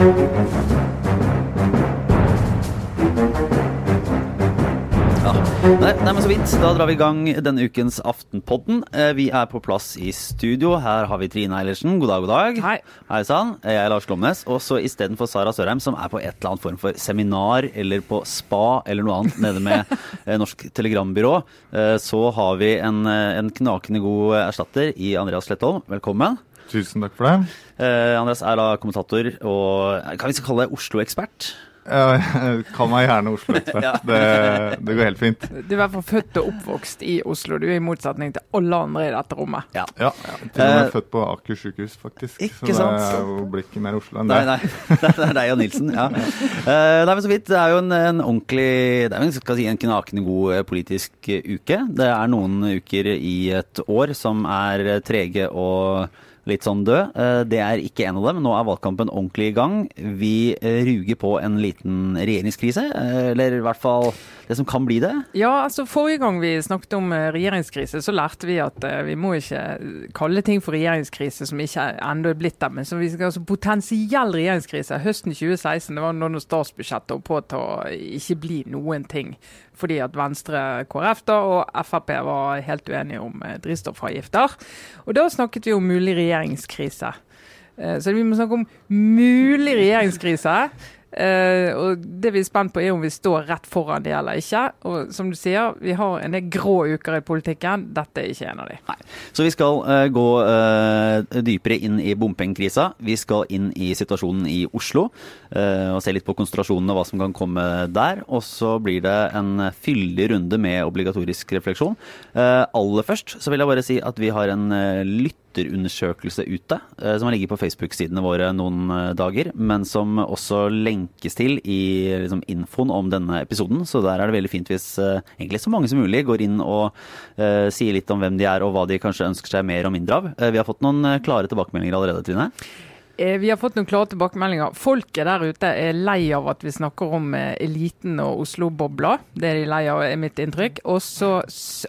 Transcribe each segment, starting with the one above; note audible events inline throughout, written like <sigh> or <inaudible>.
Ja. Nei, nei, men så vidt. Da drar vi i gang denne ukens Aftenpodden. Eh, Vi er på plass i studio. Her har vi Trine Eilertsen. God dag, god dag. Hei. Sann. Jeg er Lars Glomnes. Og så istedenfor Sara Sørheim, som er på et eller annet form for seminar eller på spa eller noe annet nede med <laughs> eh, Norsk Telegrambyrå, eh, så har vi en, eh, en knakende god erstatter i Andreas Slettholm. Velkommen. Tusen takk for det. Eh, Andreas er da kommentator og eh, kan vi kalle deg Oslo-ekspert? Jeg <laughs> Kall meg gjerne Oslo-ekspert. <laughs> Ja. det, det går helt fint. Du er i hvert fall født og oppvokst i Oslo. Du er i motsetning til alle andre i dette rommet. Ja. Ja, Til og med Eh, født på Aker sykehus, faktisk. ikke så sant? det er jo blir ikke mer Oslo enn Nei, det. nei. <laughs> Det er deg og Nilsen, ja. Eh, nei, men så vidt. Det er jo en, en ordentlig Det er jo en, skal si, en knakende god eh, politisk eh, uke. Det er noen uker i et år som er trege og litt sånn død. Eh, Det er ikke en av dem. Nå er valgkampen ordentlig i gang. Vi eh, ruger på en liten regjeringskrise, eh, eller i hvert fall det som kan bli det. Ja, altså Forrige gang vi snakket om eh, regjeringskrise, så lærte vi at eh, vi må ikke kalle ting for regjeringskrise som ikke ennå er blitt det. Men så vi skal altså potensiell regjeringskrise høsten 2016. Det var noen statsbudsjettet holdt på å ikke bli noen ting. Fordi at Venstre, KrF da, og Frp var helt uenige om eh, drivstoffavgifter. Og da snakket vi om mulig regjeringskrise. Eh, Så vi må snakke om mulig regjeringskrise. Eh, og Det vi er spent på, er om vi står rett foran de eller ikke. Og som du sier, vi har en del grå uker i politikken. Dette er ikke en av de. Nei. Så vi skal uh, gå uh, dypere inn i bompengekrisa. Vi skal inn i situasjonen i Oslo og se litt på konsentrasjonene og hva som kan komme der. Og så blir det en fyldig runde med obligatorisk refleksjon. Aller først så vil jeg bare si at vi har en eh, lytterundersøkelse ute, eh, som har ligget på Facebook-sidene våre noen eh, dager, men som også lenkes til i liksom, infoen om denne episoden. Så der er det veldig fint hvis eh, egentlig så mange som mulig går inn og uh, sier litt om hvem de er og hva de kanskje ønsker seg mer og mindre av. Vi har fått noen klare tilbakemeldinger allerede, Trine. Eh, Vi har fått noen klare tilbakemeldinger. Folket der ute er lei av at vi snakker om eh, eliten og Oslo-bobla. Det er de lei av, er mitt inntrykk. Og så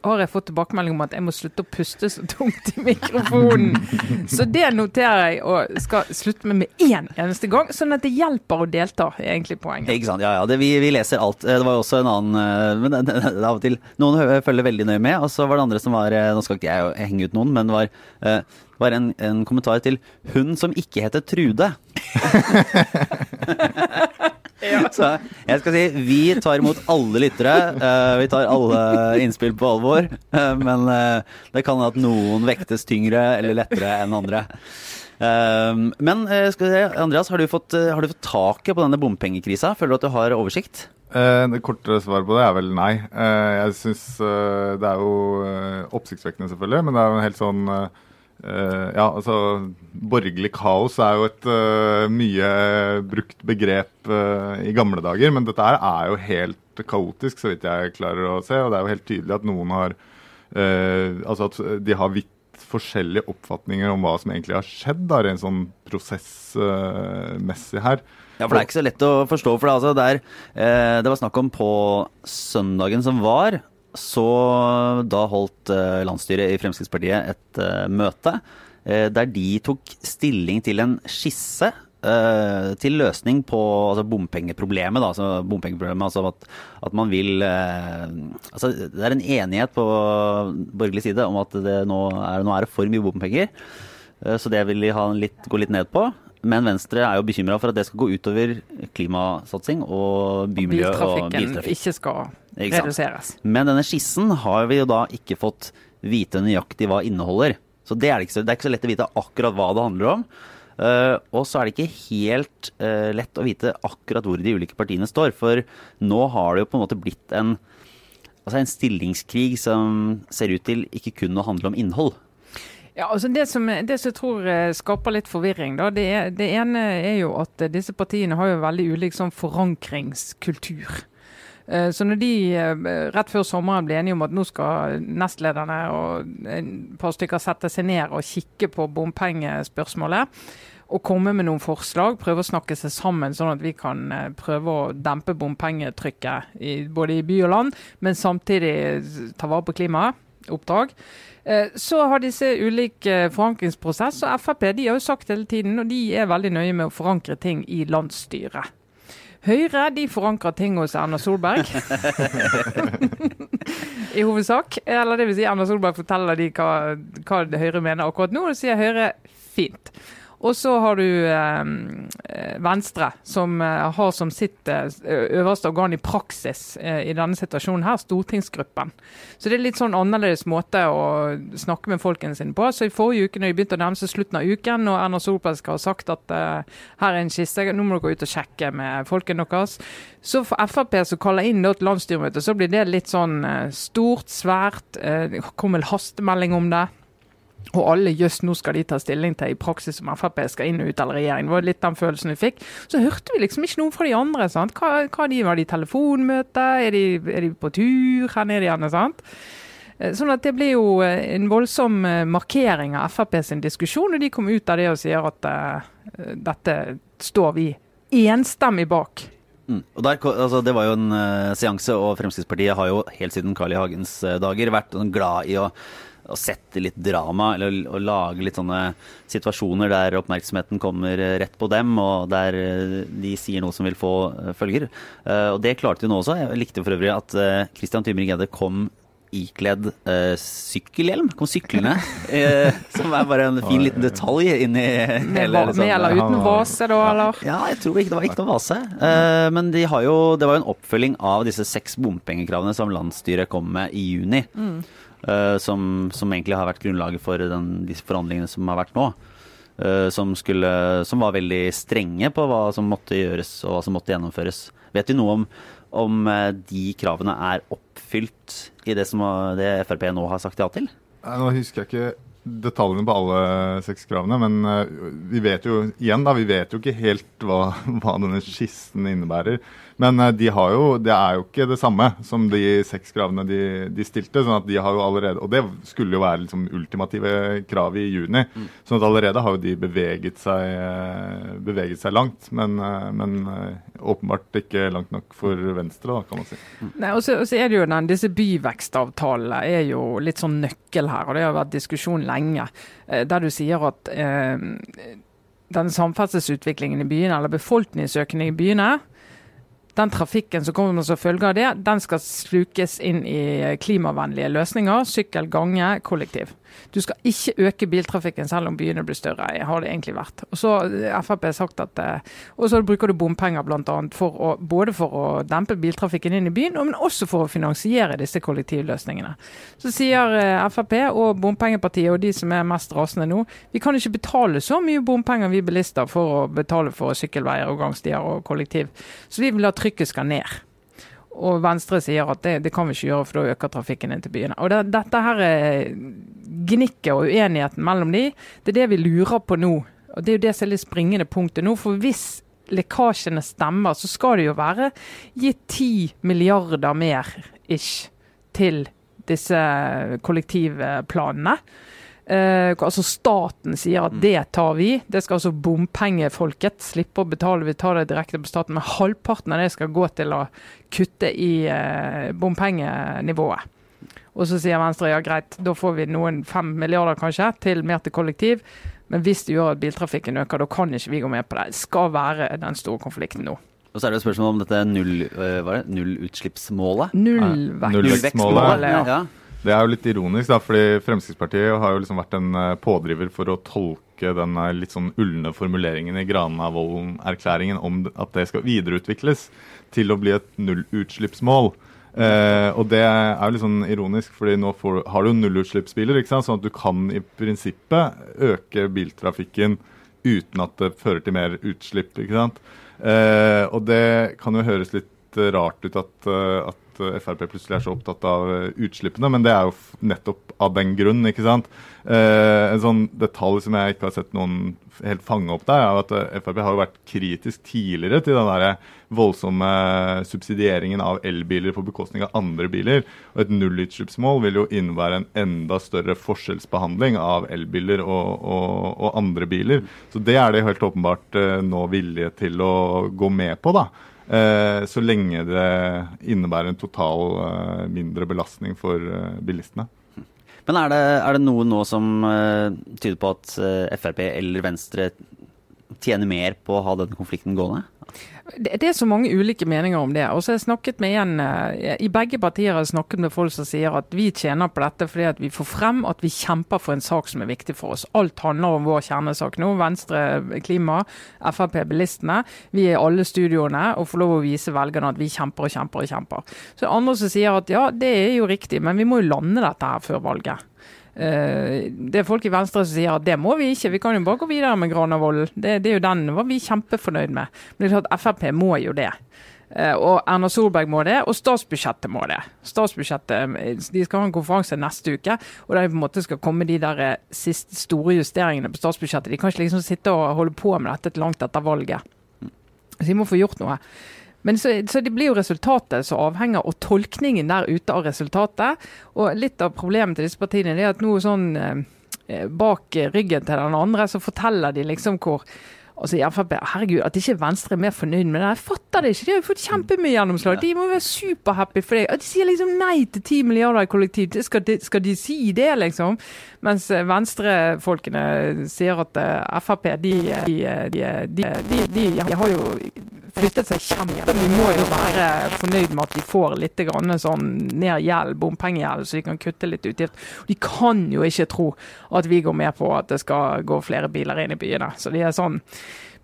har jeg fått tilbakemelding om at jeg må slutte å puste så tungt i mikrofonen. <laughs> Så det noterer jeg og skal slutte med med én eneste gang, sånn at det hjelper å delta, er egentlig poenget. Ikke sant, ja ja, det, vi, vi leser alt. Eh, Det var jo også en annen men det, det, det, Av og til Noen følger veldig nøye med, og så var det andre som var Nå skal ikke jeg henge ut noen, men var, var en, en kommentar til 'hun som ikke heter Trude'. <laughs> Så jeg skal si vi tar imot alle lyttere. Uh, vi tar alle innspill på alvor. Uh, men uh, det kan hende at noen vektes tyngre eller lettere enn andre. Men skal vi se, Andreas, har du, fått, har du fått taket på denne bompengekrisa? Føler du at du har oversikt? Eh, Det korte svaret på det er vel nei. Eh, Jeg syns det er jo oppsiktsvekkende, selvfølgelig, men det er jo en helt sånn eh, Ja, altså Borgerlig kaos er jo et uh, mye brukt begrep uh, i gamle dager, men dette her er jo helt kaotisk, så vidt jeg klarer å se. Og det er jo helt tydelig at noen har Altså at de har vidt forskjellige oppfatninger om hva som egentlig har skjedd, da, rent sånn prosessmessig her. Ja, for Det er ikke så lett å forstå. for Det, altså, det, er, det var snakk om på søndagen som var, så da holdt eh, landsstyret i Fremskrittspartiet et eh, møte eh, der de tok stilling til en skisse til løsning på altså, bompengeproblemet. Da, altså, bompengeproblemet altså at, at man vil altså, Det er en enighet på borgerlig side om at det nå, er, nå er det for mye bompenger. Så det vil de ha litt, gå litt ned på. Men Venstre er jo bekymra for at det skal gå utover klimasatsing og bymiljø og Biltrafikken biltrafikk. ikke skal? Reduseres. Men denne skissen har vi jo da ikke fått vite nøyaktig hva inneholder. Så det er, det ikke så, det er ikke så lett å vite akkurat hva det handler om. Uh, og så er det ikke helt uh, lett å vite akkurat hvor de ulike partiene står. For nå har det jo på en måte blitt en, altså en stillingskrig som ser ut til ikke kun å handle om innhold. Ja, altså det som, det som jeg tror eh, skaper litt forvirring, da, det, det ene er jo at disse partiene har jo veldig ulik sånn forankringskultur. Eh, Så når de eh, rett før sommeren ble enige om at nå skal nestlederne og et par stykker sette seg ned og kikke på bompengespørsmålet, og komme med noen forslag, prøve å snakke seg sammen sånn at vi kan eh, prøve å dempe bompengetrykket i, både i by og land, men samtidig ta vare på klimaet, oppdrag. Så har disse ulike forankringsprosess, og Frp de har jo sagt hele tiden, og de er veldig nøye med å forankre ting i landsstyret. Høyre de forankrer ting hos Erna Solberg. <laughs> I hovedsak. Eller det vil si Erna Solberg forteller de hva, hva Høyre mener akkurat nå, og sier Høyre fint. Og så har du eh, Venstre, som eh, har som sitt eh, øverste organ i praksis eh, i denne situasjonen her, stortingsgruppen. Så det er litt sånn annerledes måte å snakke med folkene sine på. Så i forrige uke når de begynte å nærme seg slutten av uken, og Erna Solberg skal ha sagt at eh, her er en kiste, nå må dere gå ut og sjekke med folkene deres. Så for Frp som kaller inn til landsstyremøte, så blir det litt sånn eh, stort, svært. Det kom vel hastemelding om det. Og alle jøss, nå skal de ta stilling til i praksis om Frp skal inn og ut av regjering. Det var litt den følelsen vi fikk. Så hørte vi liksom ikke noe fra de andre. sant? Hva, hva de, Var de i telefonmøte? Er de, er de, på tur? Hvor er de sant? Eh, sånn at Det blir jo eh, en voldsom eh, markering av Frp sin diskusjon, og de kom ut av det og sier at uh, dette står vi enstemmig bak. Mm. Og der, altså, Det var jo en uh, seanse, og Fremskrittspartiet har jo helt siden Carl I. Hagens uh, dager vært sånn glad i å å sette litt drama, eller å lage litt sånne situasjoner der oppmerksomheten kommer eh, rett på dem, og der eh, de sier noe som vil få eh, følger. Og det klarte de nå også. Jeg likte for øvrig at Christian Tybring-Gjedde kom ikledd uh, sykkelhjelm. Kom syklende. Uh, <laughs> som er bare en fin liten detalj inni hele liksom. Med eller uten vase, da, eller? Ja, jeg tror ikke det var ikke noe vase. Uh, men de har jo, det var jo en oppfølging av disse seks bompengekravene som landsstyret kom med i juni. Mm. Uh, som, som, egentlig har vært grunnlaget for den, disse forhandlingene som har vært nå. Uh, som, skulle, som, var veldig strenge på hva som måtte gjøres og hva som måtte gjennomføres. Vet vi noe om, om uh, de kravene er oppfylt i det som det Frp nå har sagt ja til? Nå husker jeg ikke detaljene på alle seks kravene, men vi vet jo igjen da, vi vet jo ikke helt hva, <laughs> hva denne skissen innebærer. Men eh, de har jo, det er jo ikke det samme som de seks kravene de, de, stilte. sånn at de har jo allerede, Og det skulle jo være liksom ultimative krav i juni. Mm. sånn at allerede har jo de beveget seg, eh, beveget seg langt. Men, eh, men, åpenbart ikke langt nok for Venstre, da, kan man si. Mm. Nei, og så, er det jo den, Disse byvekstavtalene er jo litt sånn nøkkel her, og det har vært diskusjon lenge. Der du sier at eh, den samferdselsutviklingen i byene, eller befolkningsøkningen i byene, den trafikken som kommer som følge av det, den skal slukes inn i klimavennlige løsninger. Sykkel, gange, kollektiv. Du skal ikke øke biltrafikken selv om byene blir større, har det egentlig vært. Og så har sagt at, eh, og så bruker du bompenger bl.a. For å, både for å dempe biltrafikken inn i byen, men også for å finansiere disse kollektivløsningene. Så sier eh, Frp og bompengepartiet og de som er mest rasende nå, vi kan ikke betale så mye bompenger vi bilister for å betale for sykkelveier og gangstier og kollektiv. Så vi vil at trykket skal ned. Og Venstre sier at det, det, kan vi ikke gjøre, for da øker trafikken inn til byene. Og det, Dette her gnikket og uenigheten mellom de, det er det vi lurer på nå. Og Det er jo det som er litt springende punktet nå. For hvis lekkasjene stemmer, så skal det jo være gitt 10 milliarder mer ish til disse kollektivplanene. Eh, altså Staten sier at mm. det tar vi. Det skal altså bompengefolket slippe å betale. Vi tar det direkte på staten. Men halvparten av det skal gå til å kutte i eh, bompengenivået. Og så sier Venstre ja greit, da får vi noen fem milliarder kanskje til mer til kollektiv. Men hvis det gjør at biltrafikken øker, da kan ikke vi gå med på det. Det skal være den store konflikten nå. Og så er det jo spørsmål om dette null, uh, nullutslippsmålet. Nullvekstmålet, ja. ja. Det er jo litt ironisk, da, fordi Fremskrittspartiet har jo liksom vært en eh, pådriver for å tolke den eh, litt sånn ulne formuleringen i Granavolden-erklæringen om at det skal videreutvikles til å bli et nullutslippsmål. Eh, og det er jo litt sånn ironisk, fordi nå får, har du nullutslippsbiler, sånn at du kan i prinsippet øke biltrafikken uten at det fører til mer utslipp. ikke sant? Eh, og det kan jo høres litt rart ut at, eh, at Frp plutselig er så opptatt av eh, utslippene, men det er jo nettopp av den grunn. ikke sant? Eh, en sånn detalj som jeg ikke har sett noen helt fange opp der, er at eh, Frp har jo vært kritisk tidligere til den der voldsomme subsidieringen av elbiler på bekostning av andre biler. Og et nullutslippsmål vil jo innebære en enda større forskjellsbehandling av elbiler og, og, og andre biler. Så det er de helt åpenbart eh, nå villige til å gå med på. da. Eh, så lenge det innebærer en total eh, mindre belastning for eh, bilistene. Men er det, er det noe nå som tyder på at Frp eller Venstre tjener mer på å ha denne konflikten gående? Det, er så mange ulike meninger om det. Og så har jeg snakket med en, uh, I begge partier har jeg snakket med folk som sier at vi tjener på dette fordi at vi får frem at vi kjemper for en sak som er viktig for oss. Alt handler om vår kjernesak nå. Venstre klima, Frp bilistene. Vi er i alle studioene og får lov å vise velgerne at vi kjemper og kjemper og kjemper. Så det andre som sier at ja, det er jo riktig, men vi må jo lande dette her før valget. Uh, det er folk i Venstre som sier at det må vi ikke, vi kan jo bare gå videre med Granavolden. Det, det, er jo den var vi kjempefornøyd med. Men det er klart Frp må jo det. Uh, og Erna Solberg må det, og statsbudsjettet må det. Statsbudsjettet, De skal ha en konferanse neste uke, og der på en måte skal komme de der eh, siste store justeringene på statsbudsjettet. De kan ikke liksom sitte og holde på med dette langt etter valget. Så de må få gjort noe. Men så, så, det blir jo resultatet som avhenger, og tolkningen der ute av resultatet. Og litt av problemet til disse partiene er at nå sånn eh, bak ryggen til den andre, så forteller de liksom hvor Altså i Frp, herregud, At ikke Venstre er mer fornøyd med det, jeg fatter det ikke. De har jo fått kjempemye gjennomslag. De må være superhappy for det. Og de sier liksom nei til 10 milliarder i kollektiv. Skal de, skal de si det, liksom? Mens eh, venstrefolkene sier at eh, Frp, de, de, de, de har jo flyttet seg kjempe. Vi må jo være fornøyd med at de får litt sånn ned gjeld, bompengegjeld, så de kan kutte litt utgift. De kan jo ikke tro at vi går med på at det skal gå flere biler inn i byene. Så de er sånn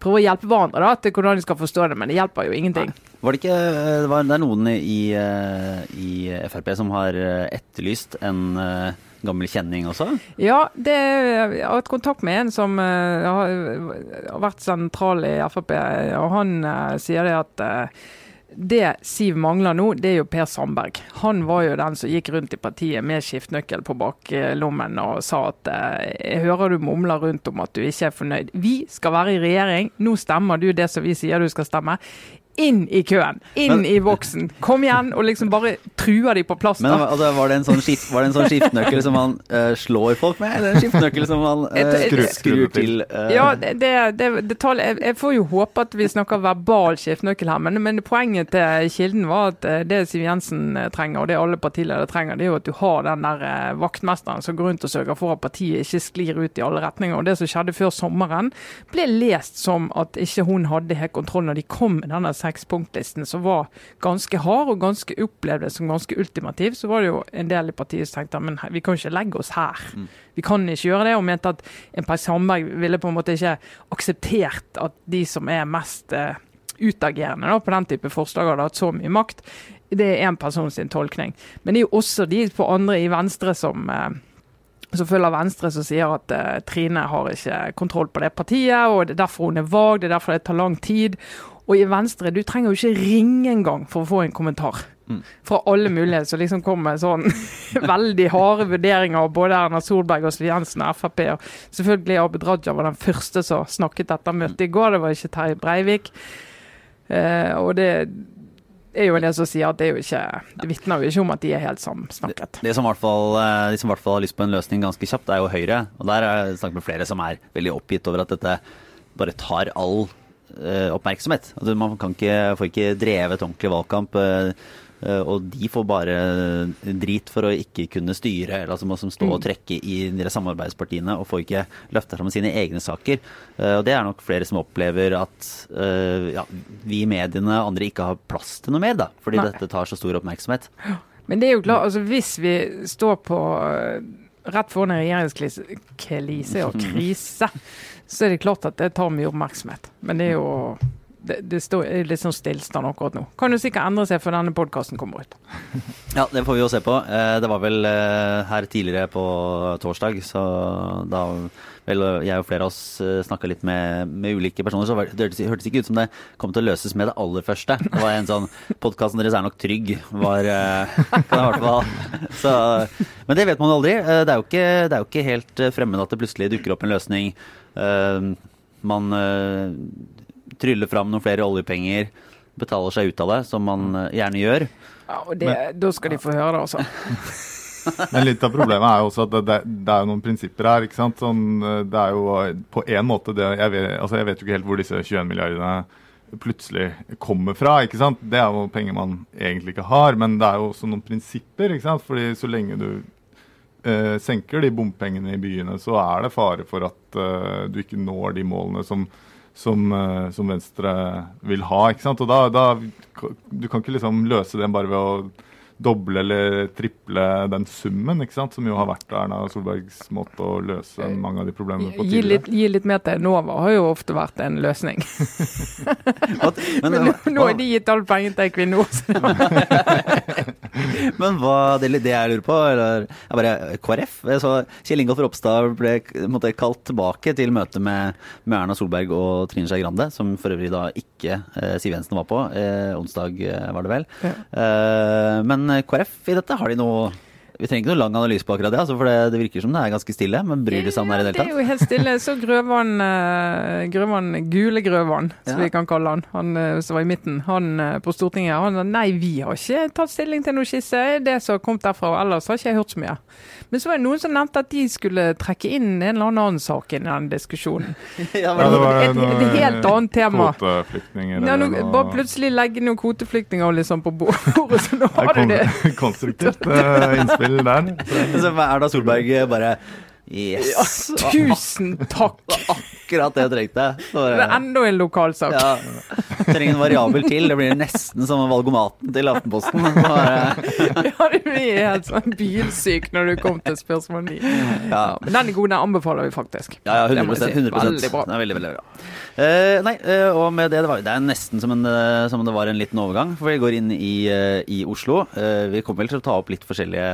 prøver å hjelpe hverandre da, til hvordan de skal forstå det, men det hjelper jo ingenting. Var det ikke det, var, det er noen i, eh, i Frp som har eh, etterlyst en gammel kjenning også? Ja, det, jeg har hatt kontakt med en som har, vært sentral i Frp. og Han sier det at det Siv mangler nå, det er jo Per Sandberg. Han var jo den som gikk rundt i partiet med skiftenøkkel på baklommen og sa at jeg hører du mumler rundt om at du ikke er fornøyd. Vi skal være i regjering, nå stemmer du det som vi sier du skal stemme inn i køen, inn men, i boksen. Kom igjen, og liksom bare truer de på plass. Men altså, Var det en sånn, skift, var det en sånn skiftenøkkel som man uh, slår folk med, eller en skiftenøkkel som man uh, skrur, skrur, til? Uh... Ja, det, det, det tar, jeg, jeg, får jo håpe at vi snakker verbal skiftenøkkel her, men, men, poenget til Kilden var at det Siv Jensen trenger, og det alle partiledere trenger, det er jo at du har den der vaktmesteren som går rundt og sørger for at partiet ikke sklir ut i alle retninger. Og Det som skjedde før sommeren, ble lest som at ikke hun hadde helt kontroll når de kom med denne sekspunktlisten som var ganske hard og ganske opplevde som ganske ultimativ, så var det jo en del i partiet som tenkte men vi kan ikke legge oss her. Mm. Vi kan ikke gjøre det. Og mente at en Per Sandberg ville på en måte ikke akseptert at de som er mest eh, utagerende da, på den type forslag, hadde hatt så mye makt. Det er én person sin tolkning. Men det er jo også de på andre i Venstre som eh, så følger Venstre, som sier at uh, Trine har ikke kontroll på det partiet, og det er derfor hun er vag, det er derfor det tar lang tid. Og i Venstre, du trenger jo ikke ringe engang for å få en kommentar. Mm. Fra alle mulige som liksom kommer med sånn <laughs> veldig harde vurderinger av både Erna Solberg og Siv Jensen og Frp. Og selvfølgelig Abid Raja var den første som snakket etter møtet i går, det var ikke Terje Breivik. Eh, og det er jo en del som sier at det er jo ikke Det vitner jo ikke om at de er helt samsnakket. Det, det som fall, eh, de som i hvert fall har lyst på en løsning ganske kjapt, er jo Høyre. Og der har jeg snakket med flere som er veldig oppgitt over at dette bare tar all oppmerksomhet. Altså, man ikke, får ikke drevet ordentlig valgkamp. Eh, eh, og de får bare drit for å ikke kunne styre, eller altså må stå og mm. trekke i de samarbeidspartiene og får ikke løfta fram sine egne saker. Og det er nok flere som opplever at ja, vi i mediene og andre ikke har plass til noe mer, da, fordi Nei. dette tar så stor oppmerksomhet. Men det er jo klart, altså hvis vi står på rett foran en regjeringskrise og krise, <laughs> så er det klart at det tar mye oppmerksomhet. Men det er jo det, det står litt sånn stillstand akkurat nå. Kan jo sikkert endre seg før denne podkasten kommer ut. <laughs> Ja, det får vi jo se på. Eh, det var vel eh, her tidligere på torsdag, så da vel jeg og flere av oss eh, snakka litt med, med, ulike personer, så det hørtes, ikke ut som det kom til å løses med det aller første. Det var en sånn <laughs> Podkasten deres er nok trygg, var. <laughs> Så, men det vet man aldri. Det er jo ikke, det er jo ikke helt fremmed at det plutselig dukker opp en løsning man tryller fram noen flere oljepenger, betaler seg ut av det, som man uh, gjerne gjør. Ja, og det, Men, Da skal de få høre det, altså. <laughs> Men litt av problemet er jo også at det, det, er jo noen prinsipper her. ikke sant? Sånn, det er jo på en måte det, jeg vet, altså jeg vet jo ikke helt hvor disse 21 milliardene plutselig kommer fra. ikke sant? Det er jo penger man egentlig ikke har, men det er jo også noen prinsipper. ikke sant? Fordi så lenge du eh, senker de bompengene i byene, så er det fare for at eh, du ikke når de målene som, som, eh, som Venstre vil ha. ikke sant? Og da, da, Du kan ikke liksom løse den bare ved å doble eller triple den summen, ikke sant? som jo har vært Erna Solbergs måte å løse mange av de problemene på Gi tidligere. litt, gi litt mer til Enova har jo ofte vært en løsning. <laughs> Men, <laughs> nå, nå hva- har de gitt all pengene til Equinor. <laughs> <laughs> Men hva, det, det jeg lurer på, eller er bare KrF. Så Kjell Ingolf Ropstad ble måtte, kalt tilbake til møte med, med Erna Solberg og Trine Skei Grande, som for øvrig da ikke eh, Siv Jensen var på. Eh, onsdag eh, var det vel. Ja. Eh, men KrF i dette, har de noe Vi trenger ikke noe lang analyse på akkurat det, altså, for det, det virker som det er ganske stille. Men bryr de seg om det i det hele tatt? Det er jo helt stille. Så Grøvan, grøvvann, Grøvan Gule Grøvan, som Ja. vi kan kalle han, han eh, som var i midten, han eh, på Stortinget, han sa nei, vi har ikke tatt stilling til noe skisse. Det som har kommet derfra, ellers har ikke jeg hørt så mye. Men så var det noen som nevnte at de skulle trekke inn en eller annen sak i den diskusjonen. Ja, <laughs> Ja, men, det var Et- et helt annet tema. Kvoteflyktninger Ja, eller nå, bare plutselig legge noen kvoteflyktninger liksom på <laughs> bordet, så nå har du det. <laughs> konstruktivt eh, innspill der. <laughs> så Erna Solberg bare Yes! Tusen takk! Akkurat det jeg trengte. Det er enda en lokalsak. Ja. Trenger en variabel til. Det blir nesten som valgomaten til Aftenposten. <laughs> Ja, du blir helt sånn bilsyk når du kom til spørsmål 9. ja. Men den er god, den anbefaler vi faktisk. Ja, ja, 100, jeg si. 100 Veldig bra. Er veldig, veldig bra. Uh, nei, uh, og med det, det, var, det er nesten som, en, uh, som om det var en liten overgang, for vi går inn i, i Oslo. Vi kommer vel til å ta opp litt forskjellige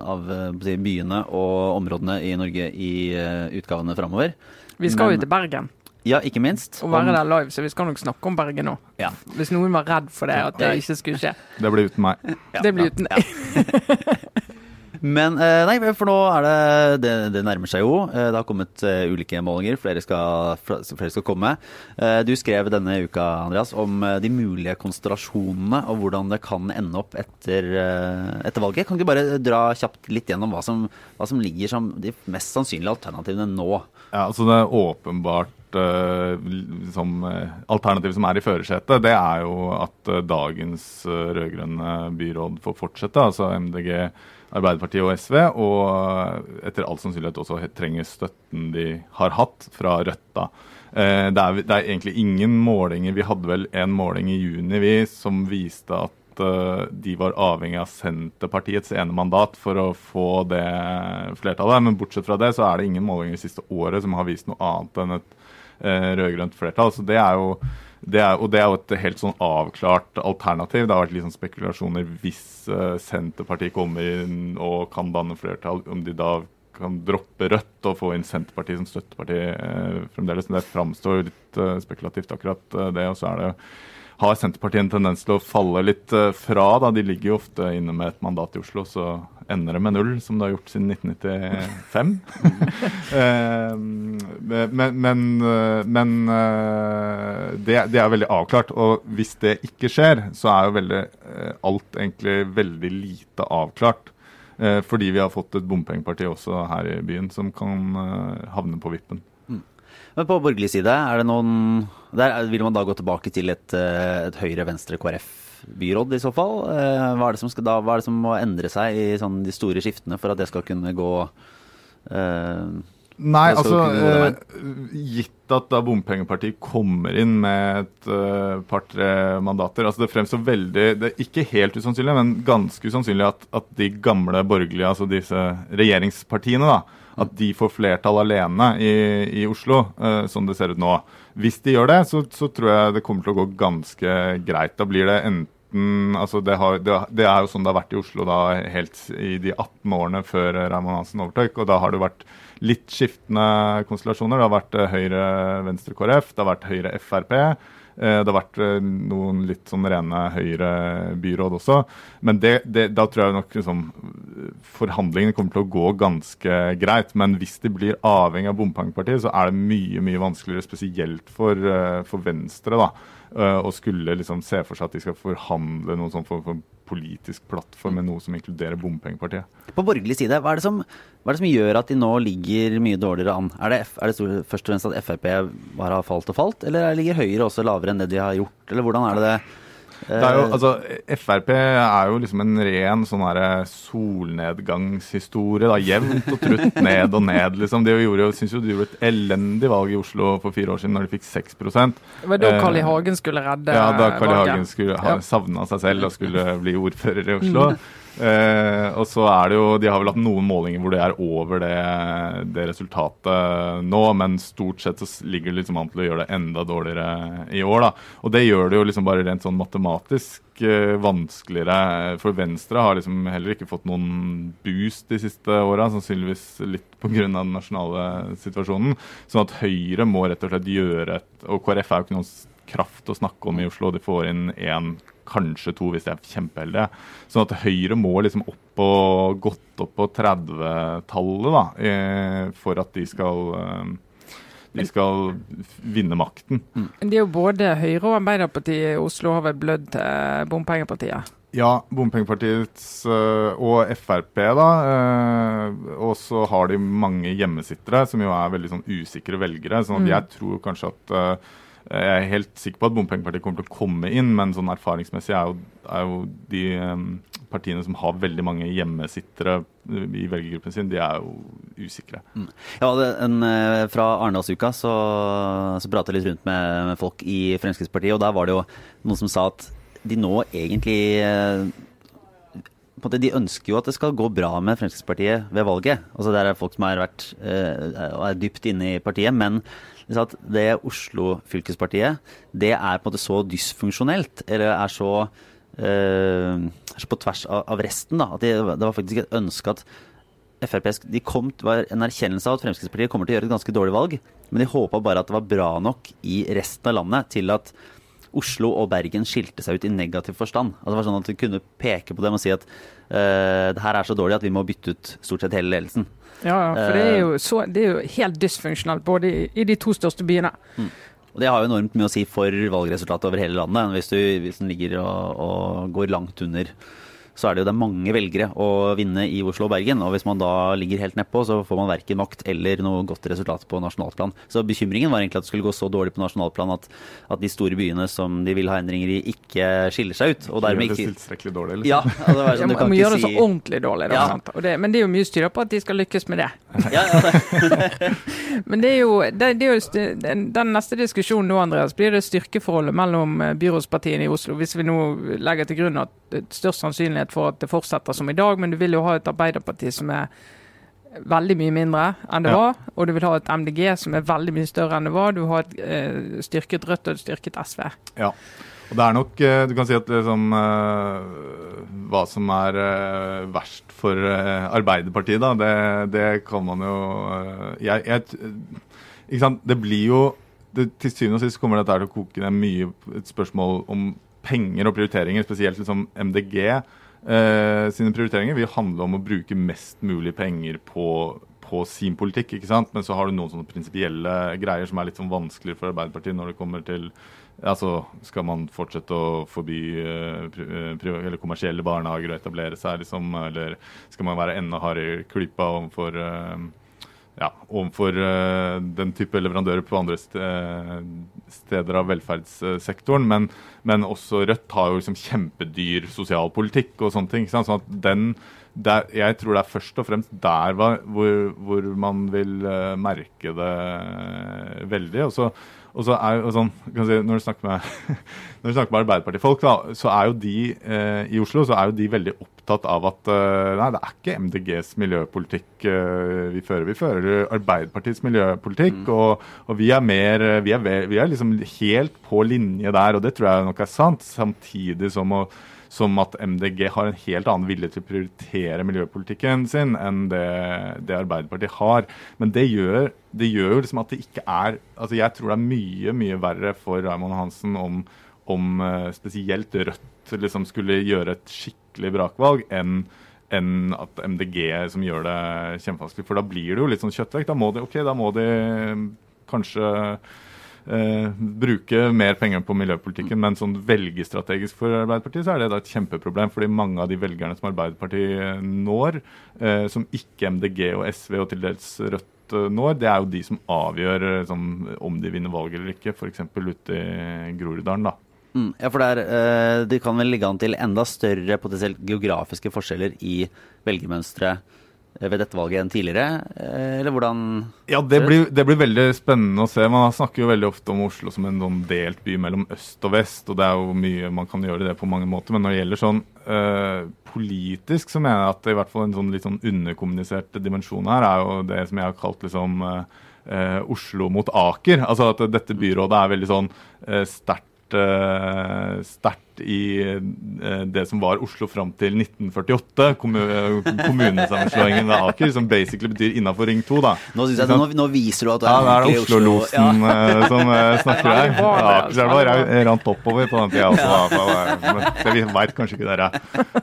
av byene og områdene i Norge i utgavene framover. Vi skal jo til Bergen Ja, ikke minst. og være der live, så vi skal nok snakke om Bergen nå. Ja. Hvis noen var redd for det, at det ikke skulle skje. Det blir uten meg. Ja, Det blir ja, uten deg. <laughs> Men eh, nei, for nå er det Det, det nærmer seg jo. Eh, Det har kommet eh, ulike målinger. Flere skal, flere skal komme. Eh, Du skrev denne uka, Andreas, om de mulige konstellasjonene og hvordan det kan ende opp etter, etter valget. Kan du bare dra kjapt litt gjennom hva som, hva som ligger som de mest sannsynlige alternativene nå? Ja, altså Det er åpenbart eh, liksom, eh, Alternativet som er i førersetet, det er jo at eh, dagens rød-grønne byråd får fortsette. Altså MDG, Arbeiderpartiet og SV. Og etter all sannsynlighet også trenger støtten de har hatt fra Rødt. da. Det, er, det er egentlig ingen målinger Vi hadde vel en måling i juni vi, som viste at de var avhengig av Senterpartiets ene mandat for å få det flertallet. Men bortsett fra det så er det ingen målinger det siste året som har vist noe annet enn et eh, rød-grønt flertall. Så det er jo det er, og det er jo et helt sånn avklart alternativ. Det har vært litt sånn spekulasjoner hvis eh, Senterpartiet kommer inn og kan danne flertall, om de da kan droppe Rødt og få inn Senterpartiet som støtteparti eh, fremdeles. Men det framstår litt eh, spekulativt, akkurat eh, det. Og så er det har Senterpartiet en tendens til å falle litt eh, fra. da, De ligger jo ofte inne med et mandat i Oslo, så ender det med null, som det har gjort siden 1995. <laughs> Eh, men men, eh, men eh, det, det er veldig avklart. Og hvis det ikke skjer, så er jo veldig, eh, alt egentlig veldig lite avklart. Eh, Fordi vi har fått et bompengeparti også her i byen som kan eh, havne på vippen. Men på borgerlig side, er det noen Der er- vil man da gå tilbake til et, eh, et høyre-venstre-KrF-byråd i så fall? Eh, Hva er, det som skal da, hva er det som må endre seg i sånn de store skiftene for at det skal kunne gå eh, Nei, altså eh, Gitt at da bompengepartiet kommer inn med et uh, par-tre mandater altså Det fremstår veldig Det er ikke helt usannsynlig, men ganske usannsynlig at, at de gamle borgerlige, altså disse regjeringspartiene, da, at de får flertall alene i, i Oslo, uh, som det ser ut nå. Hvis de gjør det, så, så tror jeg det kommer til å gå ganske greit. Da blir det enten altså det, har, det, det er jo sånn det har vært i Oslo da helt i de 18 årene før Raymond Hansen overtok. og Da har det vært litt skiftende konstellasjoner. Det har vært eh, Høyre, Venstre, KrF, det har vært Høyre, Frp. Eh, Det har vært eh, noen litt sånn rene Høyre-byråd også. Men det, det, da tror jeg nok liksom, forhandlingene kommer til å gå ganske greit. Men hvis de blir avhengig av bompengepartiet, så er det mye mye vanskeligere, spesielt for, eh, for Venstre, da, eh, å skulle liksom se for seg at de skal forhandle noen sånn form for politisk plattform med noe som inkluderer bompengepartiet. På borgerlig side, hva er, som, hva er det som gjør at de nå ligger mye dårligere an? Er det, er det stor- først og fremst at Frp bare har falt og falt, eller ligger Høyre også lavere enn det de har gjort? Eller hvordan er det det Det er jo, altså, Frp er jo liksom en ren sånn her solnedgangshistorie. da, Jevnt og trutt <laughs> ned og ned. liksom. De gjorde jo, synes jo de gjorde et elendig valg i Oslo for fire år siden, når de fikk 6 Det var da Carl I. Hagen skulle redde Ja, da Carl I. Hagen skulle ha savna seg selv og skulle bli ordfører i <laughs> Oslo. Eh, og så er det jo, De har vel hatt noen målinger hvor det er over det, det resultatet nå, men stort sett så ligger det liksom an til å gjøre det enda dårligere i år. da. Og det gjør det jo liksom bare rent sånn matematisk eh, vanskeligere. For Venstre har liksom heller ikke fått noen boost de siste åra, sannsynligvis litt pga. den nasjonale situasjonen. Sånn at Høyre må rett og slett gjøre et Og KrF er jo ikke noen kraft å snakke om i Oslo. De får inn én, kanskje to hvis jeg er kjempeheldige. Sånn at Høyre må liksom opp på, godt opp på 30-tallet da, eh, for at de skal eh, de skal vinne makten. Det er jo både Høyre og Arbeiderpartiet i Oslo har vel blødd til bompengepartiet. Ja, Bompengepartiets øh, og Frp, da. og så har de mange hjemmesittere, som jo er veldig sånn usikre velgere. sånn at Mm. jeg tror kanskje at Jeg er helt sikker på at Bompengepartiet kommer til å komme inn, men sånn erfaringsmessig er jo, er jo de partiene som har veldig mange hjemmesittere øh, i velgergruppen sin, de er jo usikre. Ja, det, en, eh, Fra Arendalsuka så, så pratet jeg litt rundt med, med folk i Fremskrittspartiet, og der var det jo noen som sa at de nå egentlig eh, på en måte, De ønsker jo at det skal gå bra med Fremskrittspartiet ved valget. Altså Der er folk som har vært eh, er dypt inne i partiet. Men at det Oslo fylkespartiet, det er på en måte så dysfunksjonelt, eller er så, eh, er så på tvers av, av resten, da, at det, det var faktisk et ønske at FRP de kom, var en erkjennelse av at Fremskrittspartiet kommer til å gjøre et ganske dårlig valg, men de håpa bare at det var bra nok i resten av landet til at Oslo og Bergen skilte seg ut i negativ forstand. Altså det var sånn at Du kunne peke på dem og si at uh, det her er så dårlig at vi må bytte ut stort sett hele ledelsen. Ja, for det er jo, så, det er jo helt dysfunksjonalt både i, i de to største byene. Og det har jo enormt mye å si for valgresultatet over hele landet. Hvis du, hvis den ligger og, og går langt under, så er det jo det er mange velgere å vinne i Oslo og Bergen. Og hvis man da ligger helt nedpå, så får man verken makt eller noe godt resultat på nasjonalplan. Så bekymringen var egentlig at det skulle gå så dårlig på nasjonalplan at, at de store byene som de vil ha endringer i, ikke skiller seg ut. Og dermed ikke tilstrekkelig dårlig, liksom. Ja, altså, det var sånn, du kan må gjøre det så si ordentlig dårlig. Da, Ja. sant? Og det, men det er jo mye styr på at de skal lykkes med det. ja, ja, det. <laughs> Men det er jo, det, det er jo den, den neste diskusjonen nå, Andreas, blir det styrkeforholdet mellom eh, byrådspartiene i Oslo. Hvis vi nå legger til grunn at det er størst sannsynlighet for at det fortsetter som i dag, men du vil jo ha et Arbeiderparti som er veldig mye mindre enn det Ja. var, og du vil ha et MDG som er veldig mye større enn det var. Du har et eh, styrket Rødt og et styrket SV. Ja. Og det er nok eh, Du kan si at liksom, hva som er verst for Arbeiderpartiet, da, det, det kan man jo jeg, jeg, Ikke sant. Det blir jo det, Til syvende og sist kommer dette til å koke ned mye et spørsmål om penger og prioriteringer, spesielt liksom MDG. Eh, sine prioriteringer vil handle om å bruke mest mulig penger på, på sin politikk. ikke sant? Men så har du noen sånne prinsipielle greier som er litt sånn vanskeligere for Arbeiderpartiet når det kommer til Altså, Skal man fortsette å forby uh, kommersielle barnehager å etablere seg, liksom? Eller skal man være enda hardere klypa overfor uh, ja, eh, den type leverandører på andre st steder av velferdssektoren. Men, men også Rødt har jo liksom kjempedyr sosialpolitikk og sånne ting. Sånn at den, der, jeg tror det er først og fremst der hvor, hvor man vil merke det veldig. Og så, og så er jo sånn, kan si, Når du snakker med, <laughs> når du snakker med Arbeiderpartifolk, da, så er jo de eh, i Oslo så er jo de veldig opptatt av at eh, nei, det er ikke MDGs miljøpolitikk eh, vi fører. Vi fører Arbeiderpartiets miljøpolitikk, og, og vi er mer eh, vi er, vi er liksom helt på linje der, og det tror jeg nok er sant. Samtidig som å som at MDG har en helt annen vilje til å prioritere miljøpolitikken sin enn det, det Arbeiderpartiet har. Men det gjør, det gjør jo liksom at det ikke er altså Jeg tror det er mye, mye verre for Raymond Hansen om, om eh, spesielt Rødt liksom skulle gjøre et skikkelig brakvalg enn enn at MDG som gjør det kjempevanskelig. For da blir det jo litt sånn kjøttvekt. Da må de, okay, da må de kanskje eh, bruke mer penger på miljøpolitikken, men sånn velgestrategisk for Arbeiderpartiet så er det da et kjempeproblem. fordi mange av de velgerne som Arbeiderpartiet når, eh, som ikke MDG og SV og til dels Rødt eh, når, det er jo de som avgjør eh, sånn, om de vinner valget eller ikke, f.eks. ute i Groruddalen. da. Mm, ja, for er, eh, det kan vel ligge an til enda større potensielt geografiske forskjeller i velgermønsteret eh, ved dette valget enn tidligere, eh, eller hvordan Ja, det blir, det blir, veldig spennende å se. Man snakker jo veldig ofte om Oslo som en sånn delt by mellom øst og vest, og det er jo mye man kan gjøre det på mange måter. Men når det gjelder sånn øh, politisk, så mener jeg at det i hvert fall en sånn litt sånn underkommunisert dimensjon her er jo det som jeg har kalt liksom uh, Oslo mot Aker. Altså at dette byrådet er veldig sånn øh, sterkt sterkt i eh, det som var Oslo fram til 1948, kommunesammenslåingen ved Aker, som basically betyr innafor Ring 2. da. Nå, jeg, nå, nå, viser du at du er ja, det er Oslo-losen Oslo, ja. Eh, som snakker her. Akerselva ja, rant oppover på den tida også, men det veit kanskje ikke dere.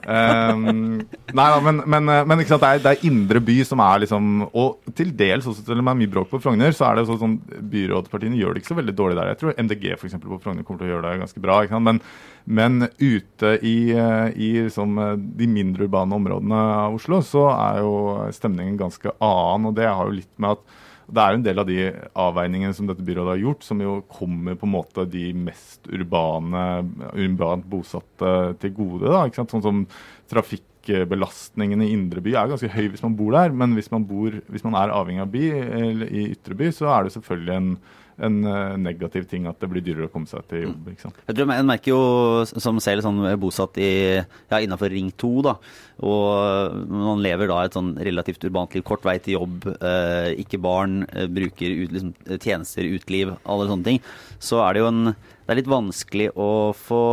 Um, nei da, men, men, men det, er, det, er, indre by som er liksom Og til dels også, selv om det er mye bråk på Frogner, så er det sånn byrådspartiene gjør det ikke så veldig dårlig der. Jeg tror MDG for eksempel, på Frogner kommer til å gjøre det ganske bra. ikke sant? Men men ute i, eh, i liksom, de mindre urbane områdene av Oslo, så er jo stemningen ganske annen. Og det har jo litt med at det er en del av de avveiningene som dette byrådet har gjort, som jo kommer på en måte de mest urbane, urbant bosatte til gode. da, ikke sant? Sånn som trafikkbelastningen i indre by er ganske høy hvis man bor der, men hvis man, bor, hvis man er avhengig av by eller i ytre by, så er det selvfølgelig en en uh, negativ ting at det blir dyrere å komme seg til jobb. ikke sant? Jeg tror En merker jo, som selv sånn bosatt i, ja, innenfor Ring 2, da, og man lever da et sånn relativt urbant liv, kort vei til jobb, eh, ikke barn, eh, bruker ut, liksom, tjenester, uteliv, alle sånne ting, så er det jo en Det er litt vanskelig å få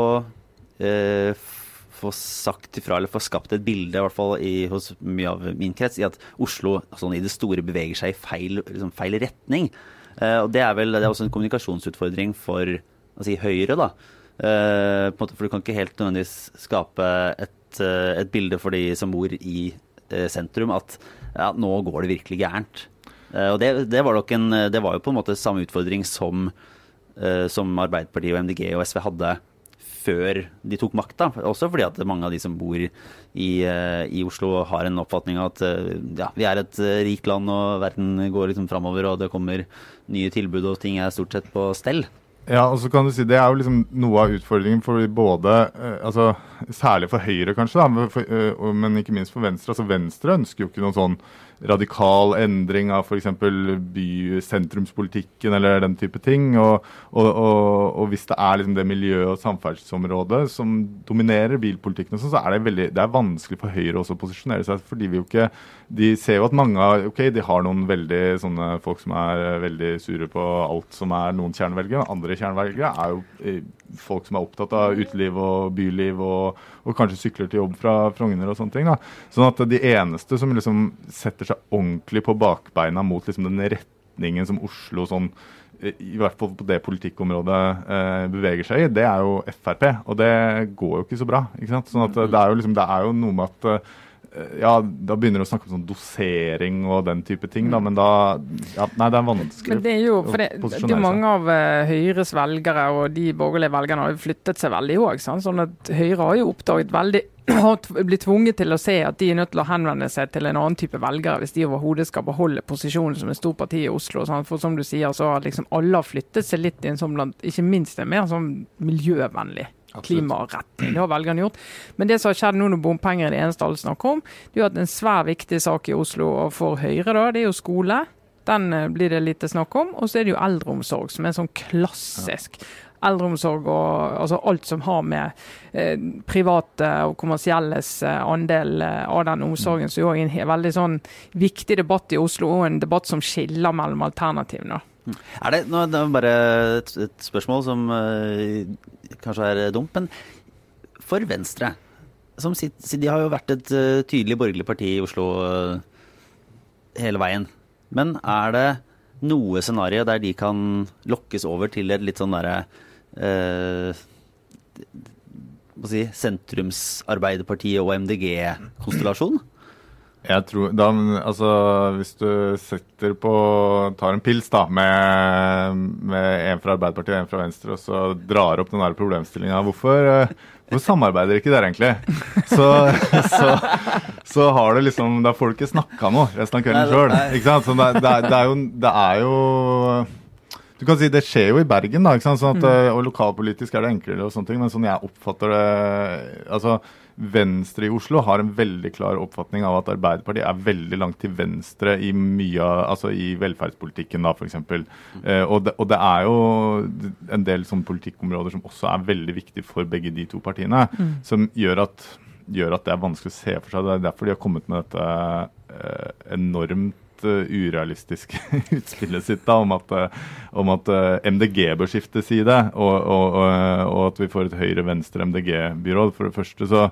få sagt ifra, eller få skapt et bilde, i hvert fall i, hos mye av min krets, i at Oslo sånn i det store beveger seg i feil, liksom, feil retning. Eh, og det er vel det er også en kommunikasjonsutfordring for si, Høyre, da. Eh, for du kan ikke helt nødvendigvis skape et, eh, et bilde for de som bor i sentrum, at ja, nå går det virkelig gærent. Og det, det, var en, det, var jo på en måte samme utfordring som, som Arbeiderpartiet og MDG og SV hadde før de tok makta. Også fordi at mange av de som bor i, eh, i Oslo har en oppfatning av at eh, ja, vi er et eh, rikt land og verden går liksom framover og det kommer nye tilbud og ting er stort sett på stell. Ja, og så kan du si Det er jo liksom noe av utfordringen for både altså Særlig for Høyre, kanskje, da, men, for, men ikke minst for Venstre. altså Venstre ønsker jo ikke noen sånn radikal endring av f.eks. bysentrumspolitikken eller den type ting. Og, og, og, og hvis det er liksom det miljø- og samferdselsområdet som dominerer bilpolitikken, så er det, veldig, det er vanskelig for Høyre også å posisjonere seg. fordi vi jo ikke, De ser jo at mange av, ok, de har noen veldig sånne folk som er veldig sure på alt som er noen kjernevelgere. Andre kjernevelgere er jo eh, folk som er opptatt av uteliv og byliv og, og kanskje sykler til jobb fra Frogner og sånne ting. da. Sånn at de eneste som liksom setter seg ordentlig på bakbeina mot liksom den retningen som Oslo sånn eh, i hvert fall på det politikkområdet eh, beveger seg i, det er jo Frp. Og det går jo ikke så bra. ikke sant? Sånn at det er jo, liksom, det er jo noe med at eh, ja, da begynner du å snakke om sånn dosering og den type ting, da, men da ja, Nei, det er vanskelig men det er jo, for det, det er mange av uh, Høyres velgere og de borgerlige velgerne har jo flyttet seg veldig òg. Sånn at Høyre har jo oppdaget veldig <clears throat> har blitt tvunget til å se at de er nødt til å henvende seg til en annen type velgere hvis de overhodet skal beholde posisjonen som et stort parti i Oslo. Sant? For som du sier, så har liksom alle flyttet seg litt inn sånn blant, ikke minst en mer sånn miljøvennlig klimaretning. Det har velgerne gjort. Men det som har skjedd nå når bompenger er det eneste alle snakker om, det er at en svær viktig sak i Oslo og for Høyre, da, det er jo skole. Den eh, blir det lite snakk om. Og så er det jo eldreomsorg, som er en sånn klassisk eldreomsorg og altså alt som har med eh, private og kommersielles eh, andel eh, av den omsorgen, så er det en veldig sånn viktig debatt i Oslo, og en debatt som skiller mellom alternativene. Er det, nå, det er bare et, et spørsmål som uh, kanskje er dumt, men for Venstre som sitt, De har jo vært et uh, tydelig borgerlig parti i Oslo uh, hele veien. Men er det noe scenario der de kan lokkes over til et litt sånn derre si, sentrumsarbeiderpartiet og MDG-konstellasjon? Jeg tror, da, altså, Hvis du setter på tar en pils da, med, med en fra Arbeiderpartiet og en fra Venstre, og så drar opp den problemstillinga hvorfor, eh, hvorfor samarbeider ikke dere egentlig? Så, så, så har du liksom Da får du ikke snakka noe resten av kvelden sjøl. Det, det, det, er jo, det er jo du kan si Det skjer jo i Bergen, da, ikke sant? Sånn at, mm. og lokalpolitisk er det enklere, og sånne ting, men sånn jeg oppfatter det altså Venstre i Oslo har en veldig klar oppfatning av at Arbeiderpartiet er veldig langt til venstre i mye altså i velferdspolitikken, da, f.eks. Eh, og, det, og det er jo en del sånne politikkområder som også er veldig viktige for begge de to partiene, mm. som gjør at, gjør at, det er vanskelig å se for seg. Det er derfor de har kommet med dette eh, enormt urealistiske <laughs> utspillet sitt da, om at, uh, om at uh, MDG bør skifte side, og, og, og, at vi får et høyre-venstre MDG-byråd. For det første så,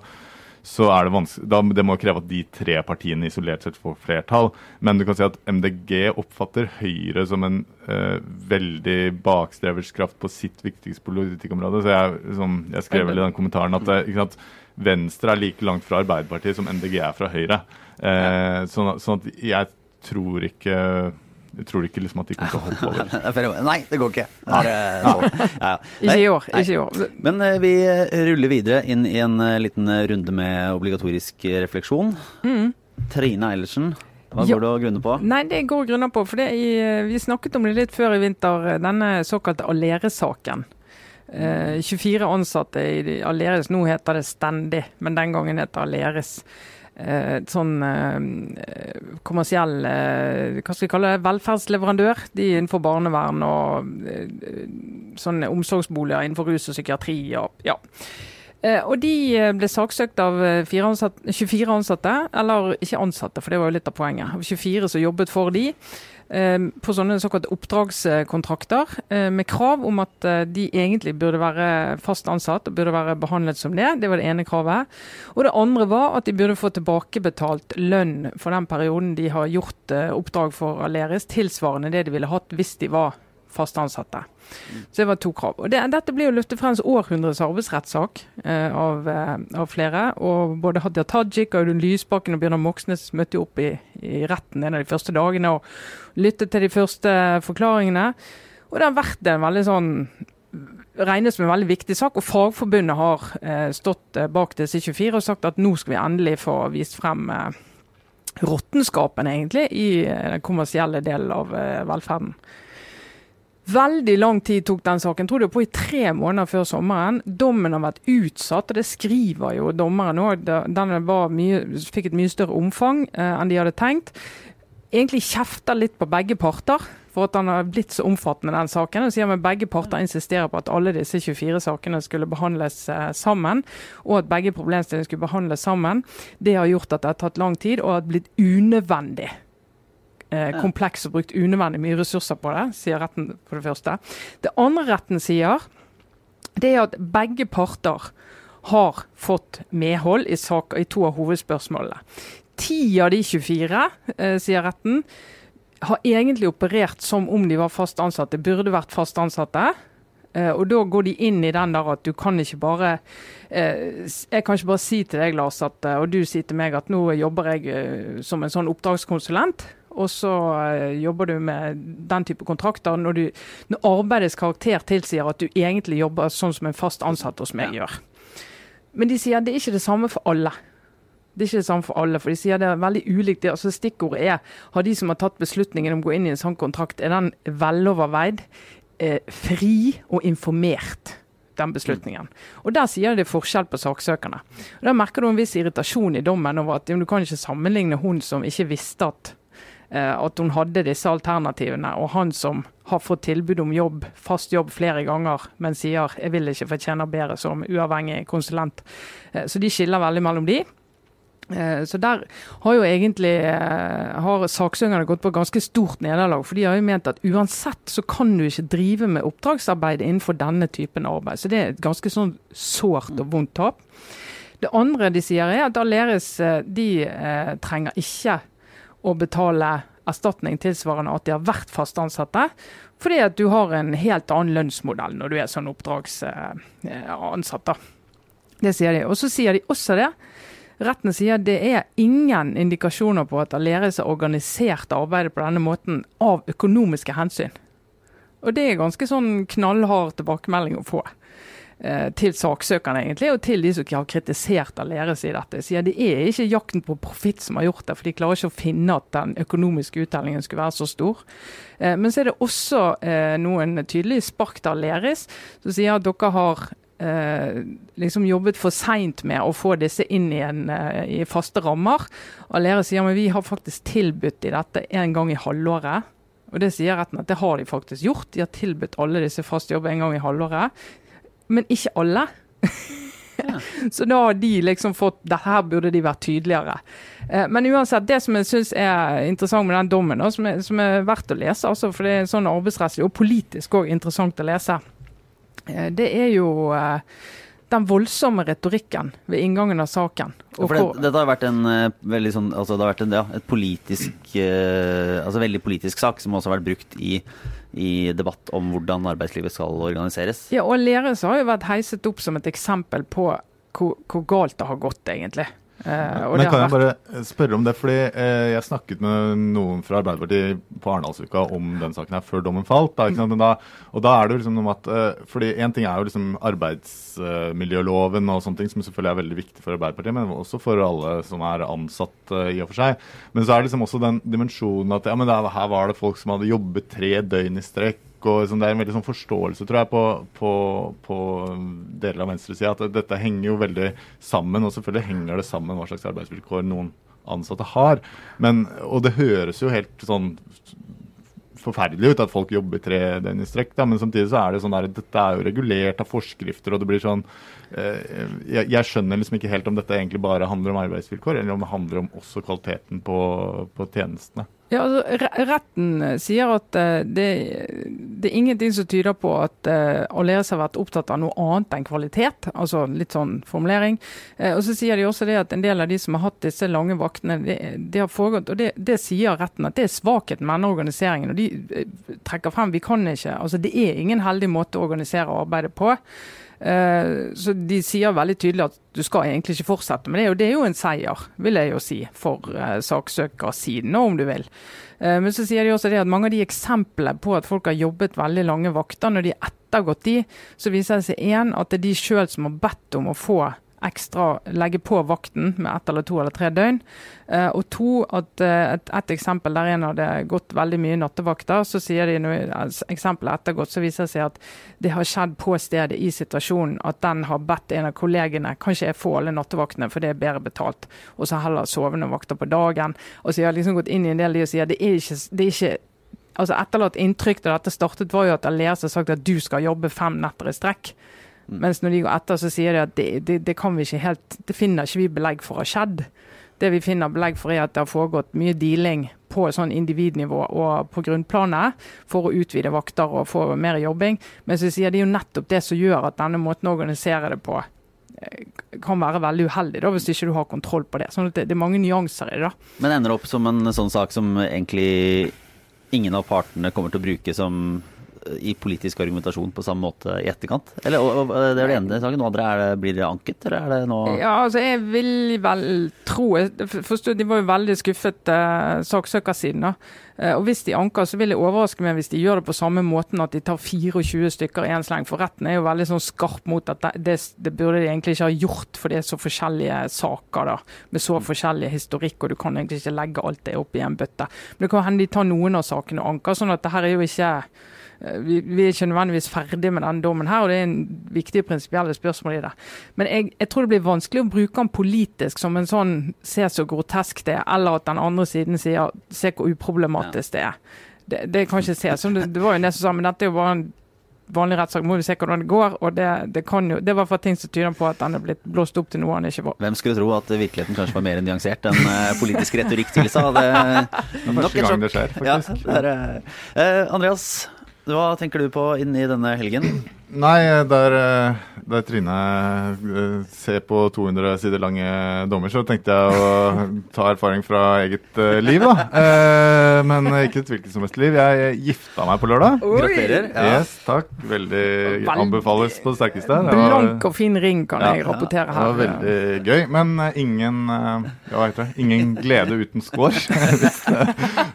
så er det vanskelig, da, Det må kreve at de tre partiene isolert sett får flertall. Men du kan si at MDG oppfatter Høyre som en veldig bakstreversk kraft på sitt viktigste politikkområde. Så jeg, som, jeg skrev vel i den kommentaren at, at Venstre er like langt fra Arbeiderpartiet som MDG er fra Høyre. Eh, sånn, sånn, at jeg tror ikke jeg tror ikke liksom at de kommer til å hoppe over. <laughs> Nei, det går ikke. Det ja. Ja. Ikke i år. ikke i år. Men uh, vi ruller videre inn i en liten runde med obligatorisk refleksjon. Mm. Trine Eilertsen, hva går det å grunne på? Nei, Det går å grunne på, for i, eh, vi snakket om det litt før i vinter, denne såkalte Aleris-saken. Uh, 24 ansatte i Aleris, nå heter det Stendig, men den gangen heter Aleris eh, sånn eh, kommersiell eh, hva skal vi kalle det, velferdsleverandør. De er innenfor barnevern og eh, sånne omsorgsboliger innenfor rus og psykiatri. og ja. Eh, og De eh, ble saksøkt av ansatte, 24 ansatte, eller ikke ansatte, for det var jo litt av poenget. 24 som jobbet for de. Ehm, på sånne såkalte oppdragskontrakter eh, med krav om at eh, de egentlig burde være fast ansatt og burde være behandlet som det. Det var det ene kravet. Og det andre var at de burde få tilbakebetalt lønn for den perioden de har gjort eh, oppdrag for Aleris, tilsvarende det de ville hatt hvis de var fast ansatte. Så det var to krav. Og det, Dette blir jo løftet frem som århundrets arbeidsrettssak eh, av, eh, av, flere. og Både Hadia Tajik, Audun Lysbakken og Bjørnar Moxnes møtte opp i, i, retten en av de første dagene og lyttet til de første forklaringene. Og det har vært en veldig sånn regnes som en veldig viktig sak, og Fagforbundet har eh, stått eh, bak disse 24 og sagt at nå skal vi endelig få vist frem eh, råttenskapen egentlig i eh, den kommersielle delen av velferden. Veldig lang tid tok den saken. Tror det på i tre måneder før sommeren. Dommen har vært utsatt, og det skriver jo dommeren òg. Den mye, fikk et mye større omfang eh, enn de hadde tenkt. Egentlig kjefter litt på begge parter for at den har blitt så omfattende, den saken. Og sier at begge parter insisterer på at alle disse 24 sakene skulle behandles eh, sammen, og at begge problemstillingene skulle behandles sammen. Det har gjort at det har tatt lang tid, og har blitt unødvendig kompleks og brukt unødvendig mye ressurser på det, sier retten for det første. Det andre retten sier, det er at begge parter har fått medhold i, sak, i to av hovedspørsmålene. Ti av de 24, eh, sier retten, har egentlig operert som om de var fast ansatte, burde vært fast ansatte. Eh, og Da går de inn i den der at du kan ikke bare eh, Jeg kan ikke bare si til deg, Lars, at, uh, og du sier til meg at nå jobber jeg som en sånn oppdragskonsulent og så uh, jobber du med den type kontrakter når, du, når, arbeidets karakter tilsier at du egentlig jobber sånn som en fast ansatt hos meg gjør. Men de sier det er ikke det samme for alle. Det er ikke det samme for alle, for de sier det er veldig ulikt. Altså Stikkordet er har de som har tatt beslutningen om å gå inn i en sånn kontrakt, er den veloverveid, eh, fri og informert? den beslutningen. Og Der sier de forskjell på saksøkerne. Og Der merker du en viss irritasjon i dommen over at du kan ikke sammenligne hun som ikke visste at Eh, at hun hadde disse alternativene. Og han som har fått tilbud om jobb, fast jobb flere ganger, men sier jeg vil ikke fortjene bedre som uavhengig konsulent. Eh, så de skiller veldig mellom de. Eh, så der har jo egentlig har saksøkerne gått på ganske stort nederlag. For de har jo ment at uansett så kan du ikke drive med oppdragsarbeid innenfor denne typen arbeid. Så det er et ganske sånn sårt og vondt tap. Det andre de sier er at Aleris de eh, trenger ikke å betale erstatning tilsvarende at de har vært fast ansatte. Fordi at du har en helt annen lønnsmodell når du er sånn oppdragsansatt. Det sier de. Og så sier de også det. Retten sier det er ingen indikasjoner på at Aleris har organisert arbeidet på denne måten av økonomiske hensyn. Og det er ganske sånn knallhard tilbakemelding å få. Eh, til saksøkerne egentlig, og til de som har kritisert Aleris i dette. Sier Det er ikke jakten på profitt som har gjort det, for de klarer ikke å finne at den økonomiske uttellingen skulle være så stor. Eh, men så er det også eh, noen tydelige spark til Aleris, som sier at dere har liksom jobbet for seint med å få disse inn igjen eh, i faste rammer. Og Aleris sier at vi har faktisk tilbudt i dette en gang i halvåret. Og det sier retten at det har de faktisk gjort. De har tilbudt alle disse fast jobb en gang i halvåret. Men ikke alle. Ja. <laughs> Så da har de liksom fått Dette Her burde de vært tydeligere. Eh, men uansett, det som jeg syns er interessant med den dommen, som er, som er verdt å lese, altså, for det er sånn arbeidsrettslig og politisk òg interessant å lese, eh, det er jo eh, den voldsomme retorikken ved inngangen av saken. Ja, det, dette har vært en uh, veldig sånn, altså det har vært en, ja, et politisk, uh, altså veldig politisk sak som også har vært brukt i, i, debatt om hvordan arbeidslivet skal organiseres. Ja, og Lerøs har jo vært heiset opp som et eksempel på hvor, hvor galt det har gått, egentlig. Uh, Men kan jeg bare spørre om det, fordi uh, jeg snakket med noen fra Arbeiderpartiet på Arendalsuka om den saken her før dommen falt. Da, da, og da er det jo liksom noe at uh, fordi Én ting er jo liksom arbeidsmiljøloven og sånne ting, som selvfølgelig er veldig viktig for Arbeiderpartiet, men også for alle som er ansatt i og for seg. Men så er det liksom også den dimensjonen at ja, men her var det folk som hadde jobbet tre døgn i strekk og sånn, Det er en veldig sånn forståelse tror jeg, på, på, på deler av venstresida at dette henger jo veldig sammen. Og selvfølgelig henger det sammen hva slags arbeidsvilkår noen ansatte har. Men, og det høres jo helt sånn forferdelig ut at folk jobber tre døgn i strekk, men samtidig så er det sånn der, dette er jo regulert av forskrifter, og det blir sånn eh, jeg, jeg, skjønner liksom ikke helt om dette egentlig bare handler om arbeidsvilkår, eller om det handler om også kvaliteten på, på tjenestene. Ja, altså, retten eh, sier at uh, det, det, er ingenting som tyder på at uh, Aleris har vært opptatt av noe annet enn kvalitet. altså Litt sånn formulering. Uh, og Så sier de også det at en del av de som har hatt disse lange vaktene, det, det har foregått, og det, det, sier retten at det er svakheten med denne organiseringen. og De trekker frem vi kan ikke, altså Det er ingen heldig måte å organisere arbeidet på. Eh, så de sier veldig tydelig at du skal egentlig ikke fortsette med det. Og det er jo en seier, vil jeg jo si, for uh, saksøkersiden, om du vil. Uh, men så sier de også det at mange av de eksemplene på at folk har jobbet veldig lange vakter, når de har ettergått de, så viser det seg én at det er de sjøl som har bedt om å få ekstra legge på vakten med ett eller to eller tre døgn. Uh, og to, at uh, et, et, eksempel der en hadde gått veldig mye nattevakter, så sier de når altså, eksempelet ettergått, så viser det seg at det har skjedd på stedet i situasjonen at den har bedt en av kollegene kanskje jeg får alle nattevaktene, for det er bedre betalt, og så heller sovende vakter på dagen. Og så har liksom gått inn i en del av de og sier det er ikke, det er ikke altså Etterlatt inntrykk da dette startet, var jo at Aleas har sagt at du skal jobbe fem netter i strekk. Mm. Mens når de går etter, så sier de at det, det, det, kan vi ikke helt, det finner ikke vi belegg for å ha skjedd. Det vi finner belegg for er at det har foregått mye dealing på sånn individnivå og på grunnplanet for å utvide vakter og få mer jobbing. Men så sier de jo nettopp det som gjør at denne måten å organisere det på eh, kan være veldig uheldig da, hvis ikke du har kontroll på det. Sånn at det, det er mange nyanser i det. da. Men ender opp som en sånn sak som egentlig ingen av partene kommer til å bruke som i politisk argumentasjon på samme måte i etterkant? Eller, det er det ene saken. Andre det, blir det anket, eller er det noe Ja, altså jeg vil vel tro forstod, De var jo veldig skuffet, eh, saksøkersiden. Uh, og Hvis de anker, så vil det overraske meg hvis de gjør det på samme måten at de tar 24 stykker i en sleng. For retten er jo veldig sånn skarp mot at det, det, det, burde de egentlig ikke ha gjort, for det er så forskjellige saker da, med så forskjellig historikk, og du kan egentlig ikke legge alt det opp i en bøtte. Men det kan hende de tar noen av sakene og anker, sånn at det her er jo ikke Eh, vi, vi, er ikke nødvendigvis ferdig med denne dommen her, og det er en viktig prinsipielle spørsmål i det. Men jeg, jeg, tror det blir vanskelig å bruke den politisk som en sånn se så grotesk det er, eller at den andre siden sier se hvor uproblematisk det er. Det, det kan ikke se. Som det, det var jo det som sa, men dette er jo bare en vanlig rettssak. Må vi se hvordan det går. og Det, det kan jo, det var for ting som tyder på at den er blitt blåst opp til noe han ikke var. Hvem skulle tro at virkeligheten kanskje var mer nyansert enn uh, politisk retorikk tilsa? Det, <laughs> det er første gang det skjer, faktisk. Ja, det er, uh, Andreas, hva tenker du på inn i denne helgen? Nei, der, eh, der, Trine eh, ser på 200 sider lange dommer, så tenkte jeg å <laughs> ta erfaring fra eget uh, liv, da. Eh, men ikke et hvilket som helst liv. Jeg gifta meg på lørdag. Gratulerer. Ja. Yes, takk. Veldig anbefales på det sterkeste. Det var, Blank og fin ring, kan ja, jeg rapportere her. Det var veldig gøy. Men ingen, hva heter det? ingen glede uten score, <laughs> hvis,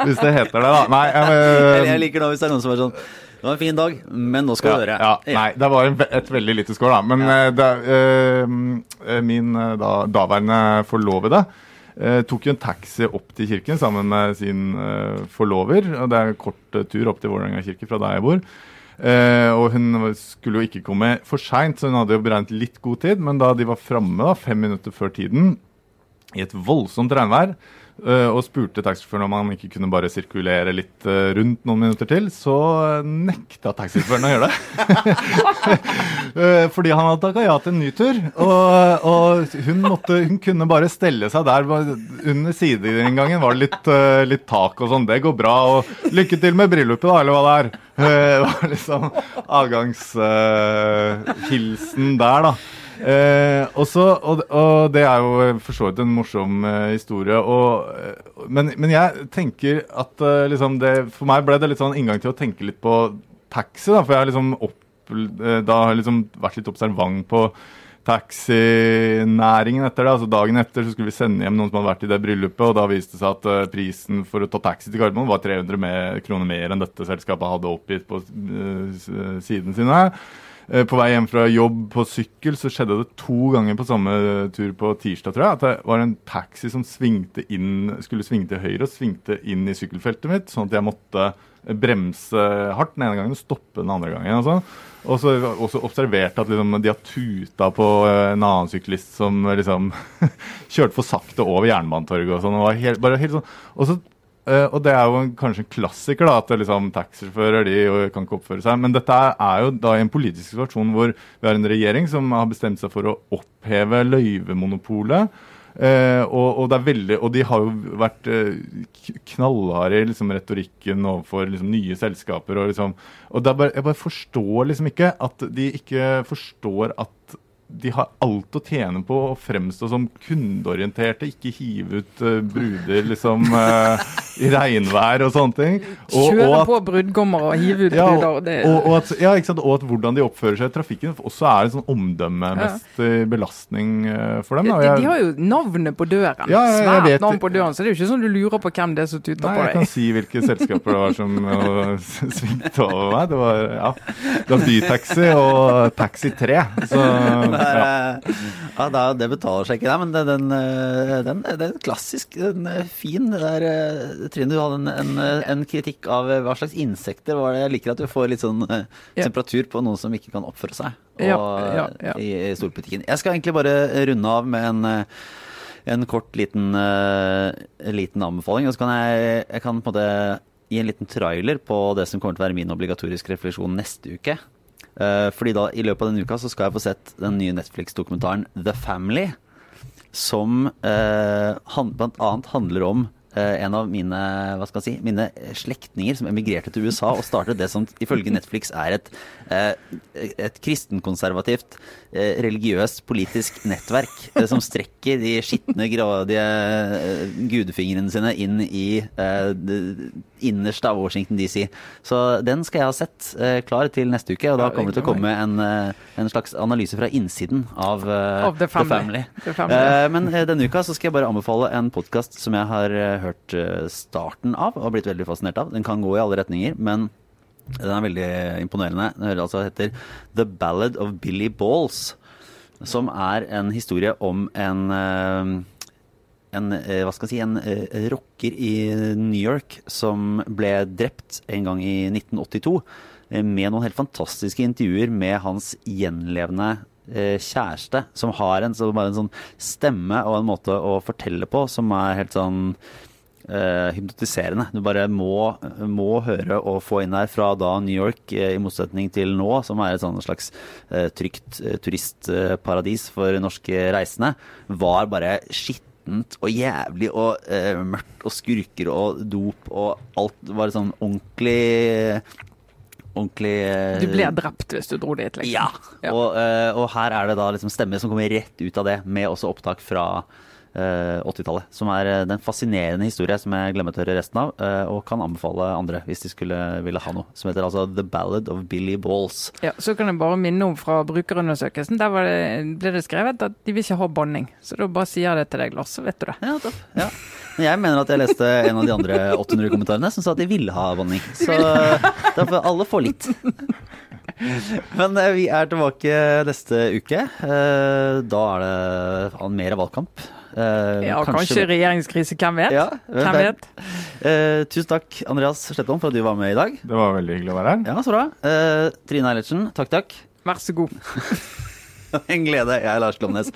hvis, det heter det, da. Nei, jeg, jeg liker det hvis det er noen som er sånn Det var en fin dag, men nå skal du høre. Ja, nei, det var en, et veldig lite skår, da. Men ja. det, eh, min da, daværende forlovede eh, tok jo en taxi opp til kirken sammen med sin eh, forlover. og Det er en kort tur opp til Vålerenga kirke fra der jeg bor. og hun skulle jo ikke komme for seint, så hun hadde jo beregnet litt god tid. Men da de var framme fem minutter før tiden, i et voldsomt regnvær, Eh, og spurte taxisjåføren om han ikke kunne bare sirkulere litt eh, rundt noen minutter til, så nekta taxisjåføren å gjøre det. <laughs> Eh, fordi han hadde takka ja til en ny tur. Og, og hun, måtte, hun, kunne bare stelle seg der. Under sideinngangen var det litt, litt, tak og sånn. Det går bra. Og lykke til med bryllupet, da, eller hva det er. Det var liksom avgangshilsen der, da. Eh, også, og, og, det er jo for så vidt en morsom eh, historie. Og, eh, men, men, jeg tenker at eh, liksom det, For meg ble det litt sånn inngang til å tenke litt på taxi. da, For jeg har liksom, opp, eh, liksom vært litt observant på taxinæringen etter det. altså Dagen etter så skulle vi sende hjem noen som hadde vært i det bryllupet, og da viste det seg at uh, prisen for å ta taxi til Gardermoen var 300 mer, kroner mer enn dette selskapet hadde oppgitt på uh, siden sine. Eh, på vei hjem fra jobb på sykkel så skjedde det to ganger på samme tur på tirsdag, tror jeg. At det var en taxi som svingte inn, skulle svinge til høyre og svingte inn i sykkelfeltet mitt. Sånn at jeg måtte bremse hardt den ene gangen og stoppe den andre gangen. Altså. Og så også observerte at liksom, de har tuta på eh, en annen syklist som liksom <laughs> kjørte for sakte over Jernbanetorget og sånn. Og, helt, bare helt sånn, og så Uh, og det er jo kanskje en klassiker, da, at liksom, taxisjåfører de kan ikke oppføre seg. Men dette er jo da i en politisk situasjon hvor vi har en regjering som har bestemt seg for å oppheve løyvemonopolet. Uh, og, og, veldig, og, de har jo vært uh, knallharde i liksom, retorikken overfor liksom, nye selskaper. Og, liksom, og bare, jeg bare forstår liksom ikke at de ikke forstår at de har alt å tjene på å fremstå som kundeorienterte, ikke hive ut uh, bruder liksom uh, i regnvær og sånne ting. Og, Kjøre og at, på brudgommer og hive ut ja, bruder. Det, og, at, ja, og, at, hvordan de oppfører seg i trafikken også er en sånn omdømmemessig ja. belastning uh, for dem. Da. De, de, har jo navnet på døren. Ja, Svært navn på døren, så det er jo ikke sånn du lurer på hvem det er som tuter nei, på deg. Jeg kan si hvilke selskaper det var som svingte over meg. Det var, ja, det var Bytaxi og Taxi 3. Så <laughs> ja, da, det betaler seg ikke, det, men den, den, eh, den, den er klassisk. Den er fin. Det der, eh, Trine, du hadde en, en, en, kritikk av hva slags insekter var det. Jeg liker at du får litt sånn temperatur på noen som ikke kan oppføre seg og, ja, ja, i, i storbutikken. Jeg skal egentlig bare runde av med en en kort liten, uh, liten anbefaling. Og så kan jeg, jeg kan på en måte gi en liten trailer på det som kommer til å være min obligatoriske refleksjon neste uke. Uh, fordi da i løpet av denne uka så skal jeg få sett den nye Netflix-dokumentaren The Family. Som uh, han, blant annet handler om uh, en av mine hva skal jeg si, mine slektninger som emigrerte til USA og startet det som ifølge Netflix er et, et kristenkonservativt Eh, religiøst politisk nettverk eh, som strekker de skitne, grådige eh, gudefingrene sine inn i det innerste av Washington DC. Så den skal jeg ha sett klar til neste uke, og da kommer det til å komme en, en slags analyse fra innsiden av, of the family. The family. Men denne uka så skal jeg bare anbefale en podkast som jeg har hørt starten av og blitt veldig fascinert av. Den kan gå i alle retninger, men den er veldig imponerende. Den altså heter The Ballad of Billy Balls. Som er en historie om en, eh, en eh, hva skal si, en eh, rocker i New York som ble drept en gang i 1982. Med noen helt fantastiske intervjuer med hans gjenlevende kjæreste, som har en, en sånn stemme og en måte å fortelle på som er helt sånn uh, hypnotiserende. Du bare må, må, høre og få inn her fra da New York, uh, i motsetning til nå, som er et sånn slags uh, trygt turistparadis for norske reisende, var bare skittent og jævlig og mørkt og skurker og dop og alt var sånn ordentlig ordentlig Du ble drept hvis du dro dit, liksom. Ja. ja. Og, og, her er det da liksom stemme som kommer rett ut av det, med også opptak fra eh, 80-tallet. Som er eh, den fascinerende historie som jeg glemmer å høre resten av, eh, og kan anbefale andre hvis de skulle ville ha noe. Som heter altså The Ballad of Billy Balls. Ja, Så kan jeg bare minne om fra brukerundersøkelsen. Der var det, ble det skrevet at de vil ikke ha banning. Så da bare sier jeg det til deg, Lars, så vet du det. Ja, topp. Ja. Men jeg mener at jeg leste en av de andre 800 kommentarene som sa at de ville ha banning. Så derfor alle får litt. Men eh, vi er tilbake neste uke. Eh, Da er det mer valgkamp. Eh, Ja, kanskje, regjeringskrise, hvem vet? Ja, hvem vet? Eh, tusen takk, Andreas Slettholm, for at du var med i dag. Det var veldig hyggelig å være her. Ja, så bra. Eh, Trine Eilertsen, takk, takk. Vær så god. <laughs> En glede. Jeg er Lars Glomnes.